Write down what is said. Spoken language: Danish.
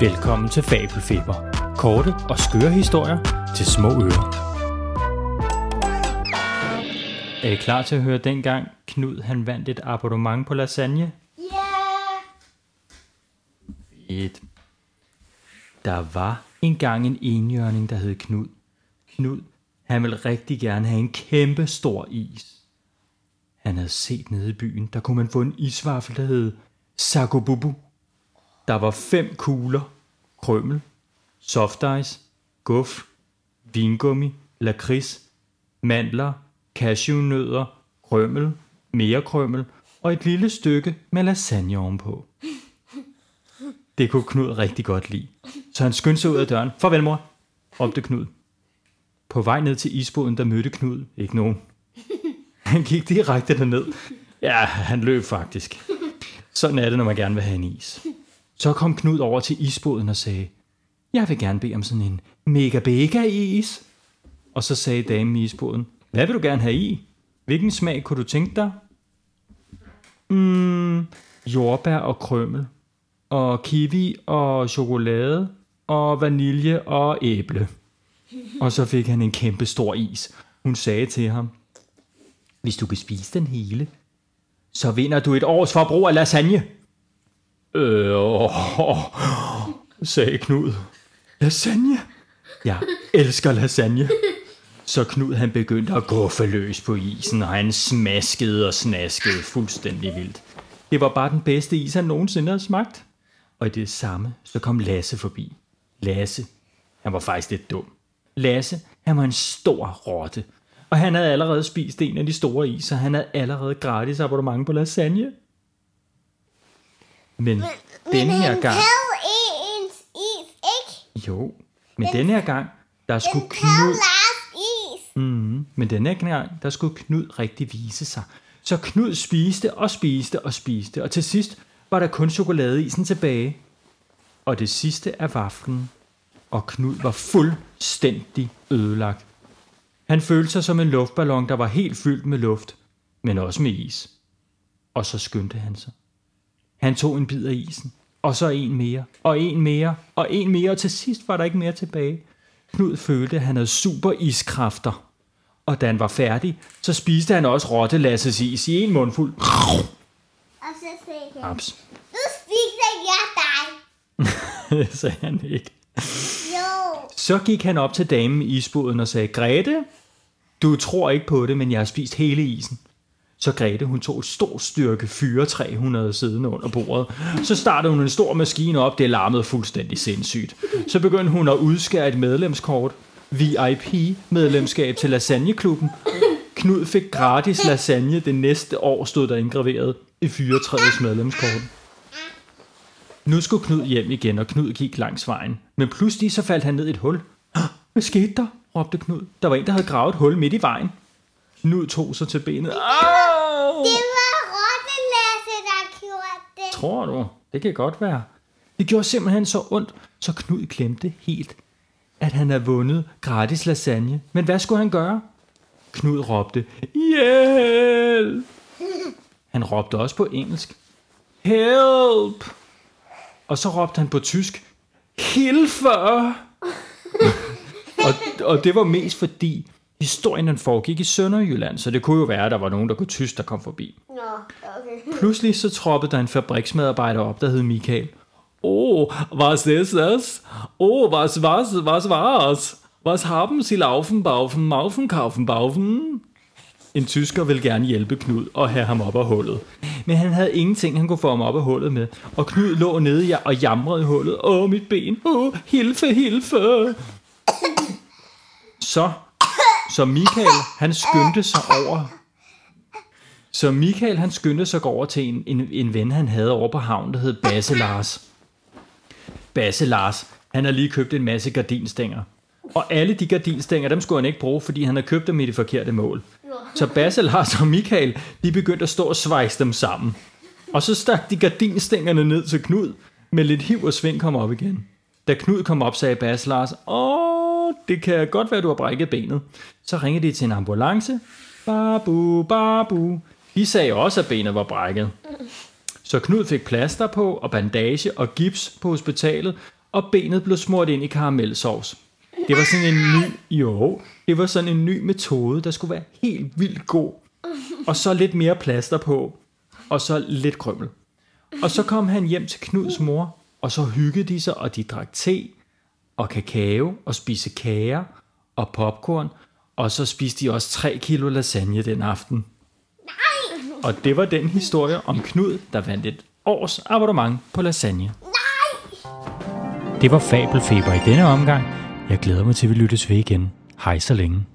Velkommen til Fabelfeber. Korte og skøre historier til små ører. Er I klar til at høre dengang Knud han vandt et abonnement på lasagne? Ja! Et. Der var engang en enhjørning, der hed Knud. Knud, han ville rigtig gerne have en kæmpe stor is. Han havde set nede i byen, der kunne man få en isvaffel, der hed Sagobubu. Der var fem kugler, krømmel, soft ice, guf, vingummi, lakrids, mandler, cashewnødder, krømmel, mere krømmel og et lille stykke med lasagne ovenpå. Det kunne Knud rigtig godt lide. Så han skyndte sig ud af døren. Farvel mor, råbte Knud. På vej ned til isboden, der mødte Knud ikke nogen. Han gik direkte derned. Ja, han løb faktisk. Sådan er det, når man gerne vil have en is. Så kom Knud over til isboden og sagde, jeg vil gerne bede om sådan en mega bega is. Og så sagde damen i isboden, hvad vil du gerne have i? Hvilken smag kunne du tænke dig? Mm, jordbær og krømmel. Og kiwi og chokolade. Og vanilje og æble. Og så fik han en kæmpe stor is. Hun sagde til ham, hvis du kan spise den hele, så vinder du et års forbrug af lasagne. Øh, åh, åh, sagde Knud. Lasagne? Jeg elsker lasagne. Så Knud han begyndte at gå forløs på isen, og han smaskede og snaskede fuldstændig vildt. Det var bare den bedste is, han nogensinde havde smagt. Og i det samme, så kom Lasse forbi. Lasse, han var faktisk lidt dum. Lasse, han var en stor rotte. Og han havde allerede spist en af de store is, og han havde allerede gratis abonnement på lasagne. Men denne her han gang... kan ens is, ikke? Jo, men denne her gang, der skulle Den Knud... Is. Mm, men denne her gang, der skulle Knud rigtig vise sig. Så Knud spiste og spiste og spiste, og til sidst var der kun chokoladeisen tilbage. Og det sidste af vaflen, og Knud var fuldstændig ødelagt. Han følte sig som en luftballon, der var helt fyldt med luft, men også med is. Og så skyndte han sig. Han tog en bid af isen, og så en mere, og en mere, og en mere, og til sidst var der ikke mere tilbage. Knud følte, at han havde super iskræfter. Og da han var færdig, så spiste han også rottelasses is i en mundfuld. Og så sagde han, Aps. nu spiser jeg dig. Det sagde han ikke. Jo. Så gik han op til damen i isboden og sagde, Grete, du tror ikke på det, men jeg har spist hele isen. Så Grete, hun tog et stort styrke fyretræ, hun havde siddende under bordet. Så startede hun en stor maskine op, det larmede fuldstændig sindssygt. Så begyndte hun at udskære et medlemskort. VIP-medlemskab til lasagneklubben. Knud fik gratis lasagne det næste år, stod der indgraveret i fyretræets medlemskort. Nu skulle Knud hjem igen, og Knud gik langs vejen. Men pludselig så faldt han ned i et hul. Hvad skete der? råbte Knud. Der var en, der havde gravet et hul midt i vejen. Knud tog sig til benet. Au! Det var Rottelasse, der gjorde det. Tror du? Det kan godt være. Det gjorde simpelthen så ondt, så Knud glemte helt, at han havde vundet gratis lasagne. Men hvad skulle han gøre? Knud råbte, hjælp! Han råbte også på engelsk, help! Og så råbte han på tysk, Hilfe! og, og det var mest fordi, historien den foregik i Sønderjylland, så det kunne jo være, at der var nogen, der kunne tysk, der kom forbi. Nå, okay. Pludselig så troppede der en fabriksmedarbejder op, der hed Michael. Oh, was ist das? Oh, was, was, was war's? Was haben Sie laufen, baufen, maufen, kaufen, baufen? En tysker ville gerne hjælpe Knud og have ham op af hullet. Men han havde ingenting, han kunne få ham op af hullet med. Og Knud lå nede og jamrede i hullet. Åh, mit ben. Åh, hilfe, hilfe. Så, så Michael, han skyndte sig over så Michael han skyndte sig gå over til en, en, en ven, han havde over på havnen, der hed Basse Lars. Basse Lars, han har lige købt en masse gardinstænger. Og alle de gardinstænger, dem skulle han ikke bruge, fordi han havde købt dem i det forkerte mål. Så Basse Lars og Michael, de begyndte at stå og svejse dem sammen. Og så stak de gardinstængerne ned til Knud, med lidt hiv og sving kom op igen. Da Knud kom op, sagde Basse Lars, åh, det kan godt være, du har brækket benet. Så ringede de til en ambulance. Babu, babu. De sagde også, at benet var brækket. Så Knud fik plaster på og bandage og gips på hospitalet, og benet blev smurt ind i karamelsovs. Det var sådan en ny, jo, det var sådan en ny metode, der skulle være helt vildt god. Og så lidt mere plaster på, og så lidt krømmel. Og så kom han hjem til Knuds mor, og så hyggede de sig, og de drak te og kakao og spiste kager og popcorn, og så spiste de også 3 kilo lasagne den aften. Nej! Og det var den historie om Knud, der vandt et års abonnement på lasagne. Nej! Det var Fabelfeber i denne omgang. Jeg glæder mig til, at vi lyttes ved igen. Hej så længe.